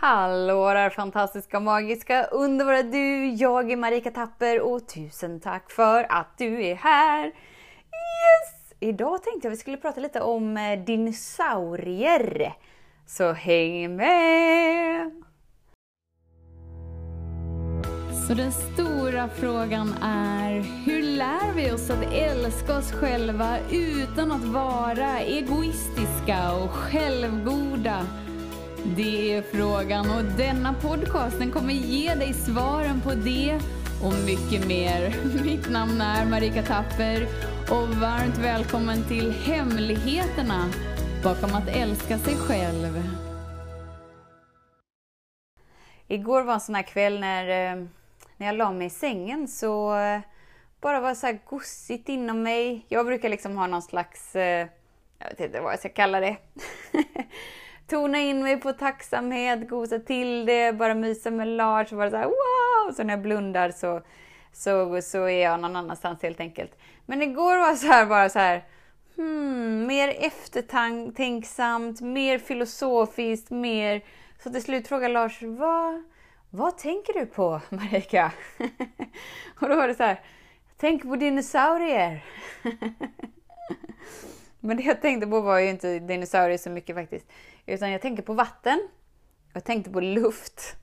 Hallå där fantastiska, magiska, underbara du! Jag är Marika Tapper och tusen tack för att du är här! Yes! Idag tänkte jag vi skulle prata lite om eh, dinosaurier. Så häng med! Så den stora frågan är, hur lär vi oss att älska oss själva utan att vara egoistiska och självgoda? Det är frågan och denna podcast den kommer ge dig svaren på det och mycket mer. Mitt namn är Marika Tapper och varmt välkommen till Hemligheterna bakom att älska sig själv. Igår var en sån här kväll när, eh, när jag la mig i sängen så eh, bara var så här gossigt inom mig. Jag brukar liksom ha någon slags, eh, jag vet inte vad jag ska kalla det. tona in mig på tacksamhet, gosa till det, bara mysa med Lars och bara så här, wow! Så när jag blundar så, så, så är jag någon annanstans helt enkelt. Men igår var så här bara så här, hmm, mer eftertänksamt, mer filosofiskt, mer... Så till slut frågar Lars, vad, vad tänker du på Marika? och då var det så här, tänk på dinosaurier. Men det jag tänkte på var ju inte dinosaurier så mycket faktiskt. Utan jag tänker på vatten. Jag tänkte på luft.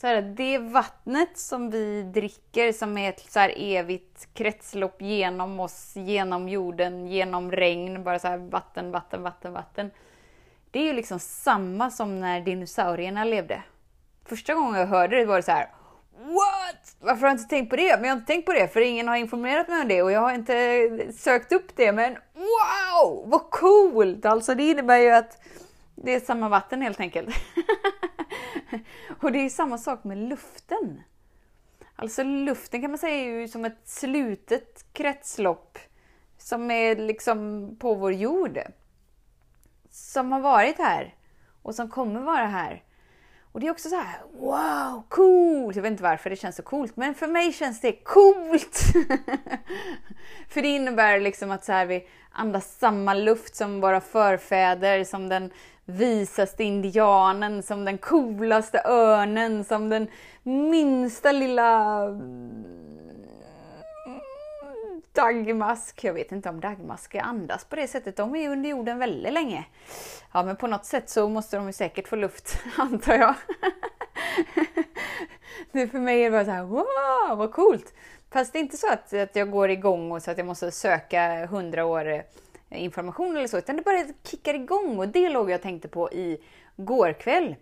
Så här, det vattnet som vi dricker som är ett så här evigt kretslopp genom oss, genom jorden, genom regn. Bara så här vatten, vatten, vatten, vatten. Det är ju liksom samma som när dinosaurierna levde. Första gången jag hörde det var det så här What? Varför har jag inte tänkt på det? Men jag har inte tänkt på det för ingen har informerat mig om det och jag har inte sökt upp det. Men wow, vad coolt! Alltså det innebär ju att det är samma vatten helt enkelt. och det är samma sak med luften. Alltså luften kan man säga är ju som ett slutet kretslopp som är liksom på vår jord. Som har varit här och som kommer vara här. Och det är också så här, wow, coolt! Jag vet inte varför det känns så coolt, men för mig känns det coolt! för det innebär liksom att så här, vi andas samma luft som våra förfäder, som den visaste indianen, som den coolaste örnen, som den minsta lilla mm, dagmask. Jag vet inte om dagmaskar andas på det sättet. De är under jorden väldigt länge. Ja, men på något sätt så måste de ju säkert få luft, antar jag. det för mig är det bara så här, wow, vad coolt! Fast det är inte så att, att jag går igång och så att jag måste söka hundra år information eller så, utan det bara kickar igång och det låg jag och tänkte på i går kväll.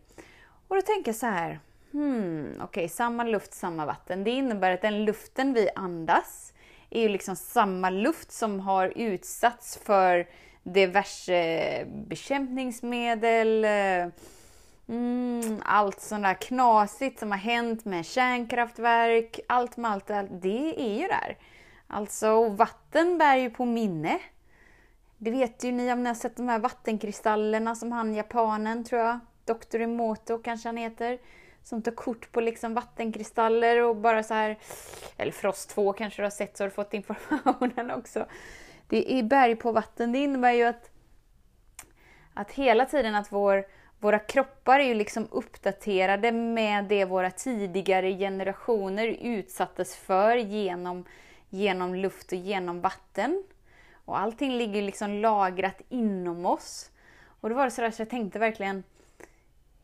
Och då tänker jag så här, hmm, okej, okay, samma luft, samma vatten. Det innebär att den luften vi andas är ju liksom samma luft som har utsatts för diverse bekämpningsmedel, mm, allt sånt där knasigt som har hänt med kärnkraftverk, allt med allt, allt, det är ju där. Alltså vatten bär ju på minne. Det vet ju ni om ni har sett de här vattenkristallerna som han japanen, tror jag, Dr. Emoto kanske han heter, som tar kort på liksom vattenkristaller och bara så här, eller Frost 2 kanske du har sett så har du fått informationen också. Det är berg på vatten, det innebär ju att, att hela tiden att vår, våra kroppar är ju liksom uppdaterade med det våra tidigare generationer utsattes för genom, genom luft och genom vatten. Och allting ligger liksom lagrat inom oss. Och då var det sådär så jag tänkte verkligen,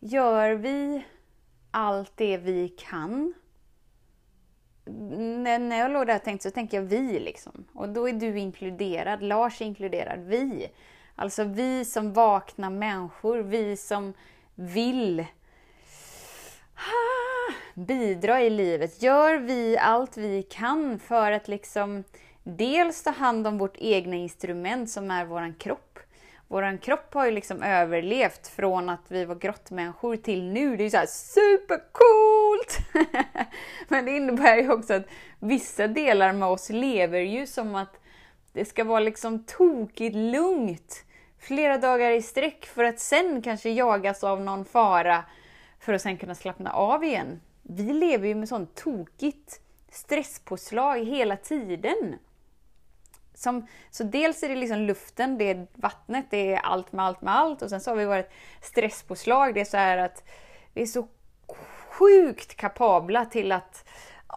gör vi allt det vi kan? När jag låg där och tänkte så tänkte jag vi liksom. Och då är du inkluderad, Lars är inkluderad, vi. Alltså vi som vakna människor, vi som vill ah, bidra i livet. Gör vi allt vi kan för att liksom dels ta hand om vårt egna instrument som är våran kropp. Våran kropp har ju liksom överlevt från att vi var grottmänniskor till nu. Det är ju såhär supercoolt! Men det innebär ju också att vissa delar med oss lever ju som att det ska vara liksom tokigt lugnt flera dagar i sträck för att sen kanske jagas av någon fara för att sen kunna slappna av igen. Vi lever ju med sånt tokigt stresspåslag hela tiden. Som, så dels är det liksom luften, det är vattnet, det är allt med allt med allt och sen så har vi varit stresspåslag. Det är så här att Vi är så sjukt kapabla till att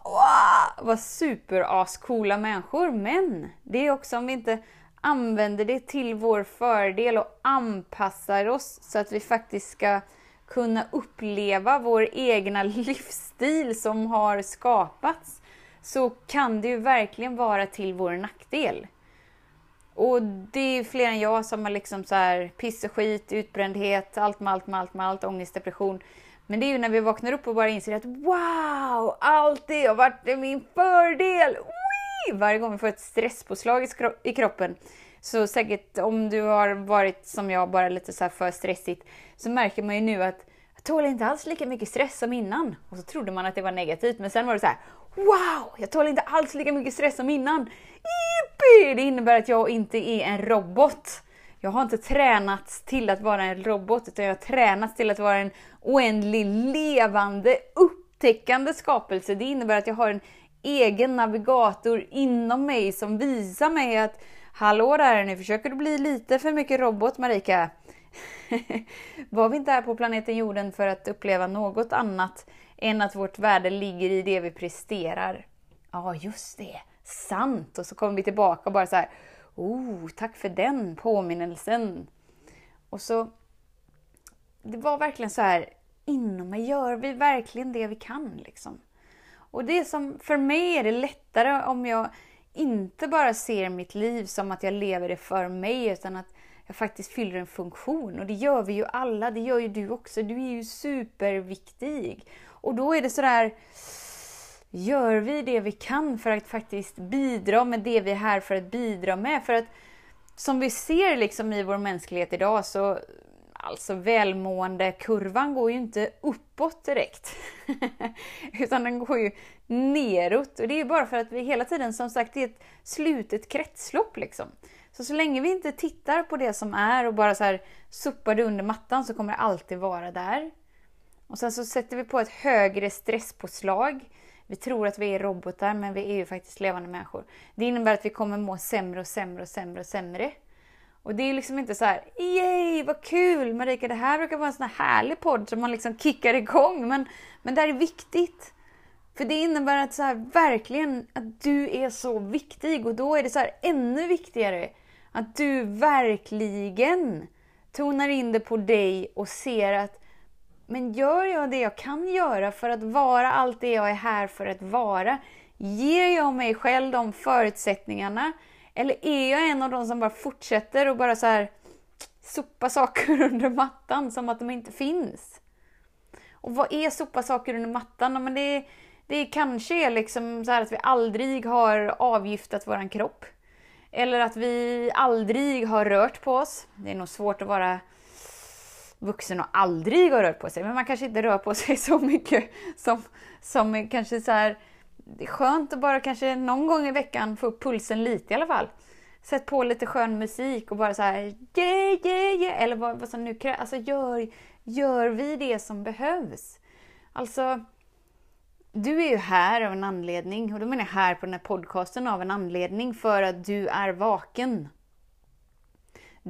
wow, vara superascoola människor. Men det är också om vi inte använder det till vår fördel och anpassar oss så att vi faktiskt ska kunna uppleva vår egna livsstil som har skapats så kan det ju verkligen vara till vår nackdel. Och det är fler än jag som har liksom så här piss och skit, utbrändhet, allt med allt med allt med allt, ångest, depression. Men det är ju när vi vaknar upp och bara inser att wow, allt det har varit till min fördel! Wee! Varje gång vi får ett stresspåslag i kroppen. Så säkert om du har varit som jag, bara lite så för stressigt, så märker man ju nu att jag tål inte alls lika mycket stress som innan. Och så trodde man att det var negativt, men sen var det så här, Wow! Jag tål inte alls lika mycket stress som innan. Yippie! Det innebär att jag inte är en robot. Jag har inte tränats till att vara en robot, utan jag har tränats till att vara en oändlig, levande, upptäckande skapelse. Det innebär att jag har en egen navigator inom mig som visar mig att Hallå där, nu försöker du bli lite för mycket robot Marika. Var vi inte här på planeten jorden för att uppleva något annat än att vårt värde ligger i det vi presterar. Ja, just det. Sant! Och så kommer vi tillbaka och bara så här, oh, tack för den påminnelsen. Och så, det var verkligen så här, inom mig gör vi verkligen det vi kan liksom. Och det som, för mig är det lättare om jag inte bara ser mitt liv som att jag lever det för mig, utan att jag faktiskt fyller en funktion. Och det gör vi ju alla, det gör ju du också. Du är ju superviktig. Och då är det sådär, gör vi det vi kan för att faktiskt bidra med det vi är här för att bidra med? För att som vi ser liksom i vår mänsklighet idag så Alltså välmående kurvan går ju inte uppåt direkt. Utan den går ju neråt. Och det är bara för att vi hela tiden som sagt det är ett slutet kretslopp liksom. Så så länge vi inte tittar på det som är och bara så här suppar det under mattan så kommer det alltid vara där. Och sen så sätter vi på ett högre stresspåslag. Vi tror att vi är robotar, men vi är ju faktiskt levande människor. Det innebär att vi kommer må sämre och sämre och sämre och sämre. Och det är liksom inte så här, yay, vad kul Marika, det här brukar vara en sån här härlig podd som man liksom kickar igång. Men, men det här är viktigt. För det innebär att så här, verkligen att du är så viktig och då är det så här ännu viktigare att du verkligen tonar in det på dig och ser att men gör jag det jag kan göra för att vara allt det jag är här för att vara? Ger jag mig själv de förutsättningarna? Eller är jag en av de som bara fortsätter och bara så här sopa saker under mattan som att de inte finns? Och vad är sopa saker under mattan? Men det, det kanske är liksom så att vi aldrig har avgiftat våran kropp. Eller att vi aldrig har rört på oss. Det är nog svårt att vara vuxen och aldrig har rört på sig. Men man kanske inte rör på sig så mycket som, som kanske så här, det är skönt att bara kanske någon gång i veckan få upp pulsen lite i alla fall. Sätt på lite skön musik och bara så här, yeah, yeah, yeah. Eller vad, vad som nu krävs. Alltså gör, gör vi det som behövs? Alltså, du är ju här av en anledning. Och då menar jag här på den här podcasten av en anledning. För att du är vaken.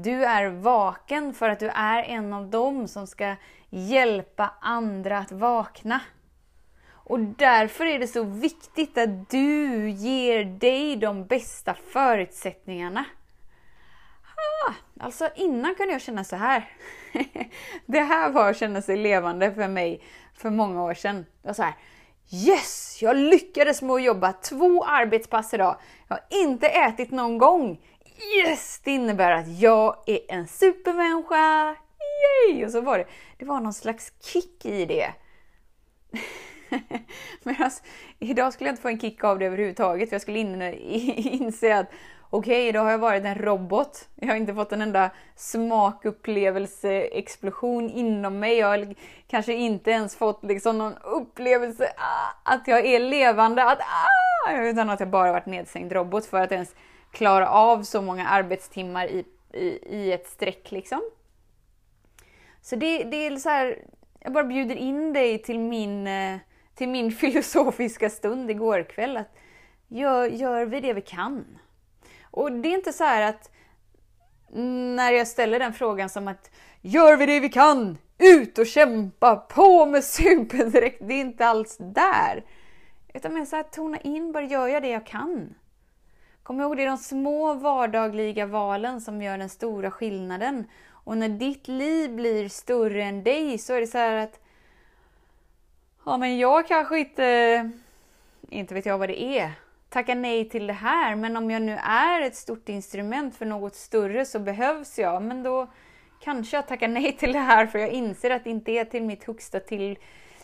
Du är vaken för att du är en av dem som ska hjälpa andra att vakna. Och därför är det så viktigt att du ger dig de bästa förutsättningarna. Ah, alltså innan kunde jag känna så här. det här var att känna sig levande för mig för många år sedan. Det var så här. Yes! Jag lyckades med att jobba två arbetspass idag. Jag har inte ätit någon gång. Yes! Det innebär att jag är en supermänniska! Yay! Och så var det, det var någon slags kick i det. Medan alltså, idag skulle jag inte få en kick av det överhuvudtaget. För jag skulle in, inse att okej, okay, idag har jag varit en robot. Jag har inte fått en enda smakupplevelse-explosion inom mig. Jag har kanske inte ens fått liksom någon upplevelse ah, att jag är levande. Att, ah, utan att jag bara varit nedstängd robot för att ens klara av så många arbetstimmar i, i, i ett streck. Liksom. Så det, det är så här, jag bara bjuder in dig till min, eh, till min filosofiska stund igår kväll. Att gör, gör vi det vi kan? Och det är inte så här att när jag ställer den frågan som att Gör vi det vi kan? ut och kämpa, på med superdräkt. Det är inte alls där. Utan mer så här, tona in, bara gör jag det jag kan. Kom ihåg, det är de små vardagliga valen som gör den stora skillnaden. Och när ditt liv blir större än dig så är det så här att Ja men jag kanske inte, inte vet jag vad det är, tacka nej till det här. Men om jag nu är ett stort instrument för något större så behövs jag. Men då kanske jag tackar nej till det här för jag inser att det inte är till mitt högsta, till,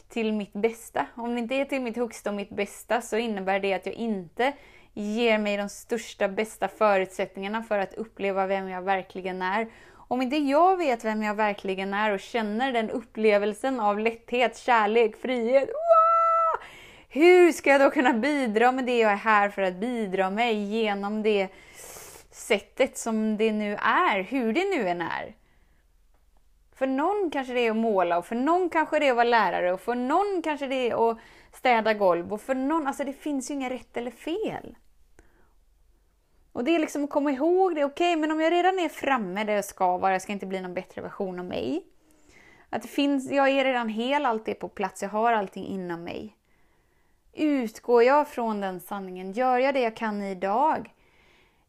till mitt bästa. Om det inte är till mitt högsta och mitt bästa så innebär det att jag inte ger mig de största, bästa förutsättningarna för att uppleva vem jag verkligen är. Om inte jag vet vem jag verkligen är och känner den upplevelsen av lätthet, kärlek, frihet. Wow! Hur ska jag då kunna bidra med det jag är här för att bidra med genom det sättet som det nu är, hur det nu än är? För någon kanske det är att måla och för någon kanske det är att vara lärare och för någon kanske det är att städa golv och för någon, alltså det finns ju inga rätt eller fel. Och det är liksom att komma ihåg det, okej, okay, men om jag redan är framme där jag ska vara, jag ska inte bli någon bättre version av mig. Att det finns, jag är redan hel, allt är på plats, jag har allting inom mig. Utgår jag från den sanningen? Gör jag det jag kan idag?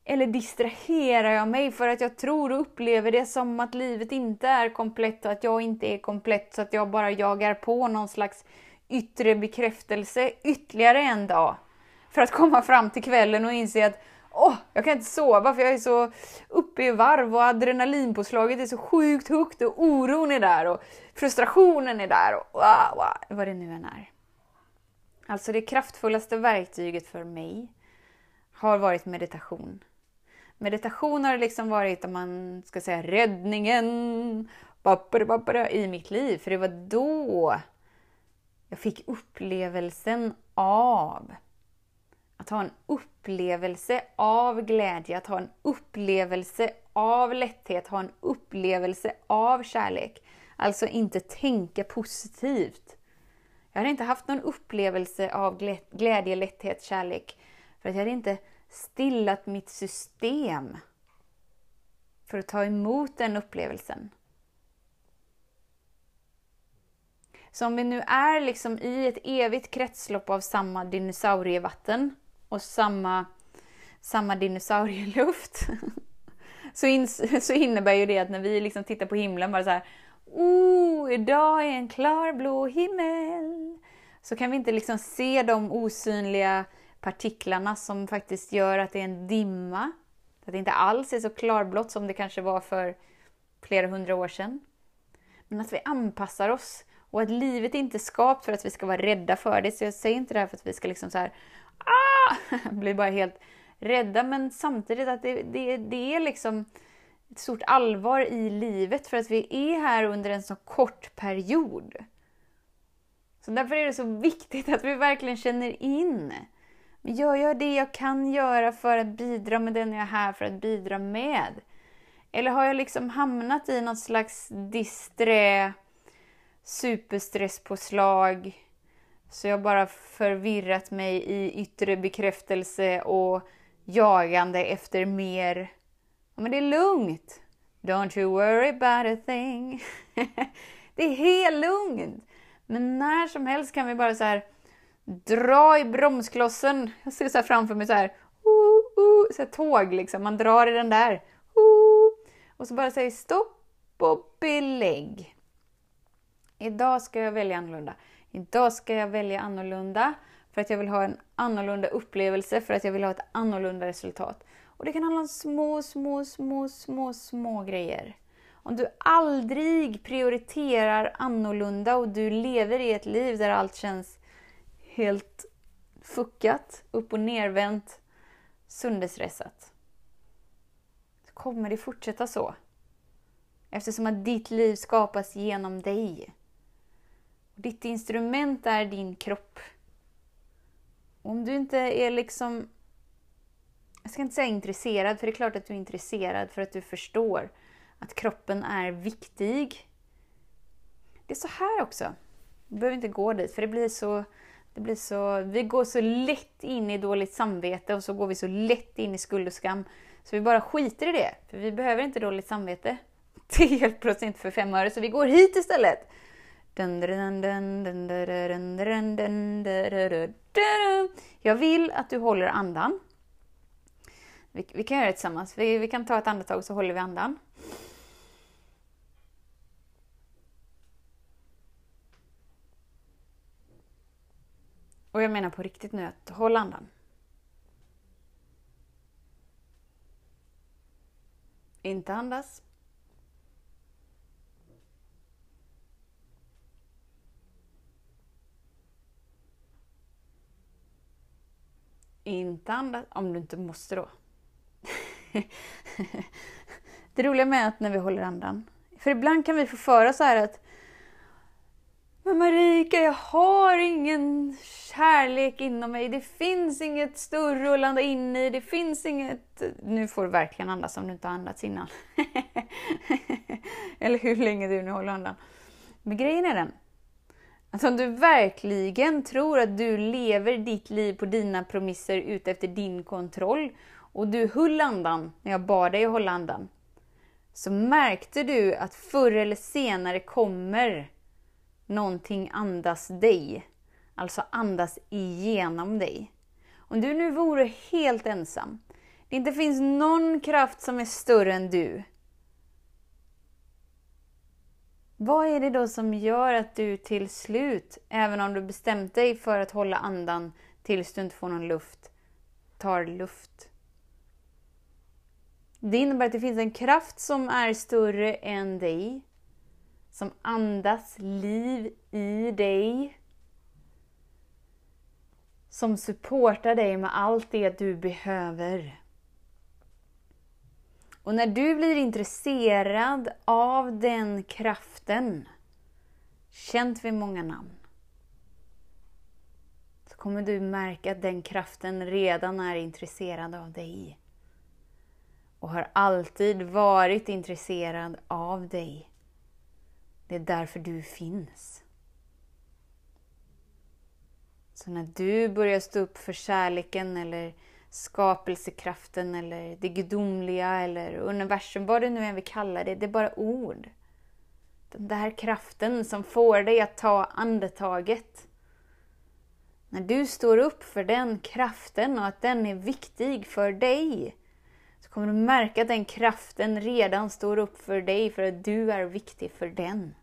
Eller distraherar jag mig för att jag tror och upplever det som att livet inte är komplett och att jag inte är komplett så att jag bara jagar på någon slags yttre bekräftelse ytterligare en dag. För att komma fram till kvällen och inse att åh, jag kan inte sova för jag är så uppe i varv och adrenalinpåslaget är så sjukt högt och oron är där och frustrationen är där och wow, wow, vad det nu än är. Alltså det kraftfullaste verktyget för mig har varit meditation. Meditation har liksom varit, om man ska säga räddningen i mitt liv. För det var då jag fick upplevelsen av att ha en upplevelse av glädje, att ha en upplevelse av lätthet, ha en upplevelse av kärlek. Alltså inte tänka positivt. Jag hade inte haft någon upplevelse av glädje, lätthet, kärlek för att jag hade inte stillat mitt system för att ta emot den upplevelsen. Så om vi nu är liksom i ett evigt kretslopp av samma dinosaurievatten och samma, samma dinosaurieluft så, in, så innebär ju det att när vi liksom tittar på himlen bara så här Oh, idag är en klar blå himmel. Så kan vi inte liksom se de osynliga partiklarna som faktiskt gör att det är en dimma. Att det inte alls är så klarblått som det kanske var för flera hundra år sedan. Men att vi anpassar oss och att livet inte är skapat för att vi ska vara rädda för det. Så jag säger inte det här för att vi ska liksom så här, ah! bli bara helt rädda, men samtidigt att det, det, det är liksom ett stort allvar i livet för att vi är här under en så kort period. Så därför är det så viktigt att vi verkligen känner in Gör jag det jag kan göra för att bidra med den jag är här för att bidra med? Eller har jag liksom hamnat i något slags disträ, superstresspåslag, så jag bara förvirrat mig i yttre bekräftelse och jagande efter mer. Ja, men det är lugnt. Don't you worry about a thing. det är helt lugnt. Men när som helst kan vi bara så här dra i bromsklossen. Jag ser så här framför mig så här, uh, uh, så här tåg liksom. Man drar i den där. Uh, och så bara säger stopp och belägg. Idag ska jag välja annorlunda. Idag ska jag välja annorlunda för att jag vill ha en annorlunda upplevelse, för att jag vill ha ett annorlunda resultat. Och det kan handla om små, små, små, små, små grejer. Om du aldrig prioriterar annorlunda och du lever i ett liv där allt känns helt fuckat, upp och nervänt, sönderstressat. Så kommer det fortsätta så. Eftersom att ditt liv skapas genom dig. Ditt instrument är din kropp. Om du inte är liksom, jag ska inte säga intresserad, för det är klart att du är intresserad för att du förstår att kroppen är viktig. Det är så här också. Du behöver inte gå dit, för det blir så det blir så, vi går så lätt in i dåligt samvete och så går vi så lätt in i skuld och skam. Så vi bara skiter i det, för vi behöver inte dåligt samvete. Det hjälper oss inte för fem öre, så vi går hit istället. Jag vill att du håller andan. Vi, vi kan göra det tillsammans. Vi, vi kan ta ett andetag så håller vi andan. Och jag menar på riktigt nu att håll andan. Inte andas. Inte andas, om du inte måste då. det roliga med att när vi håller andan, för ibland kan vi få föra så här att men Marika, jag har ingen kärlek inom mig. Det finns inget större att landa in i. Det finns inget... Nu får du verkligen andas om du inte har andats innan. Eller hur länge du nu håller andan. Men grejen är den. Att om du verkligen tror att du lever ditt liv på dina promisser ut efter din kontroll och du höll andan när jag bad dig hålla andan. Så märkte du att förr eller senare kommer någonting andas dig. Alltså andas igenom dig. Om du nu vore helt ensam, det inte finns någon kraft som är större än du. Vad är det då som gör att du till slut, även om du bestämt dig för att hålla andan tills du inte får någon luft, tar luft? Det innebär att det finns en kraft som är större än dig, som andas liv i dig, som supportar dig med allt det du behöver. Och när du blir intresserad av den kraften, känt vid många namn, så kommer du märka att den kraften redan är intresserad av dig. Och har alltid varit intresserad av dig. Det är därför du finns. Så när du börjar stå upp för kärleken eller skapelsekraften eller det gudomliga eller universum, vad du nu än vill kalla det, det är bara ord. Den där kraften som får dig att ta andetaget. När du står upp för den kraften och att den är viktig för dig, så kommer du märka att den kraften redan står upp för dig för att du är viktig för den.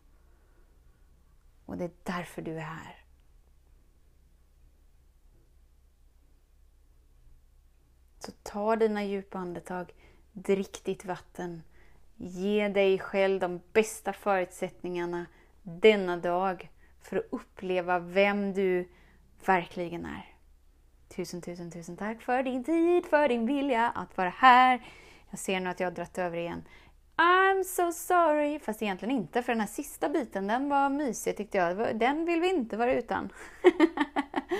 Och det är därför du är här. Så ta dina djupa andetag, drick ditt vatten, ge dig själv de bästa förutsättningarna denna dag för att uppleva vem du verkligen är. Tusen, tusen, tusen tack för din tid, för din vilja att vara här. Jag ser nu att jag har dragit över igen. I'm so sorry! Fast egentligen inte, för den här sista biten, den var mysig tyckte jag. Den vill vi inte vara utan.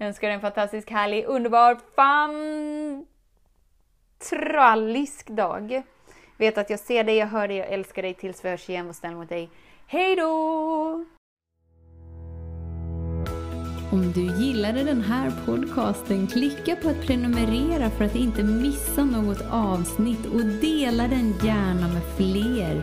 jag önskar dig en fantastisk, härlig, underbar, fantrallisk dag. Vet att jag ser dig, jag hör dig, jag älskar dig tills vi hörs igen. Var snäll mot dig. Hej då! Om du gillade den här podcasten, klicka på att prenumerera för att inte missa något avsnitt och dela den gärna med fler.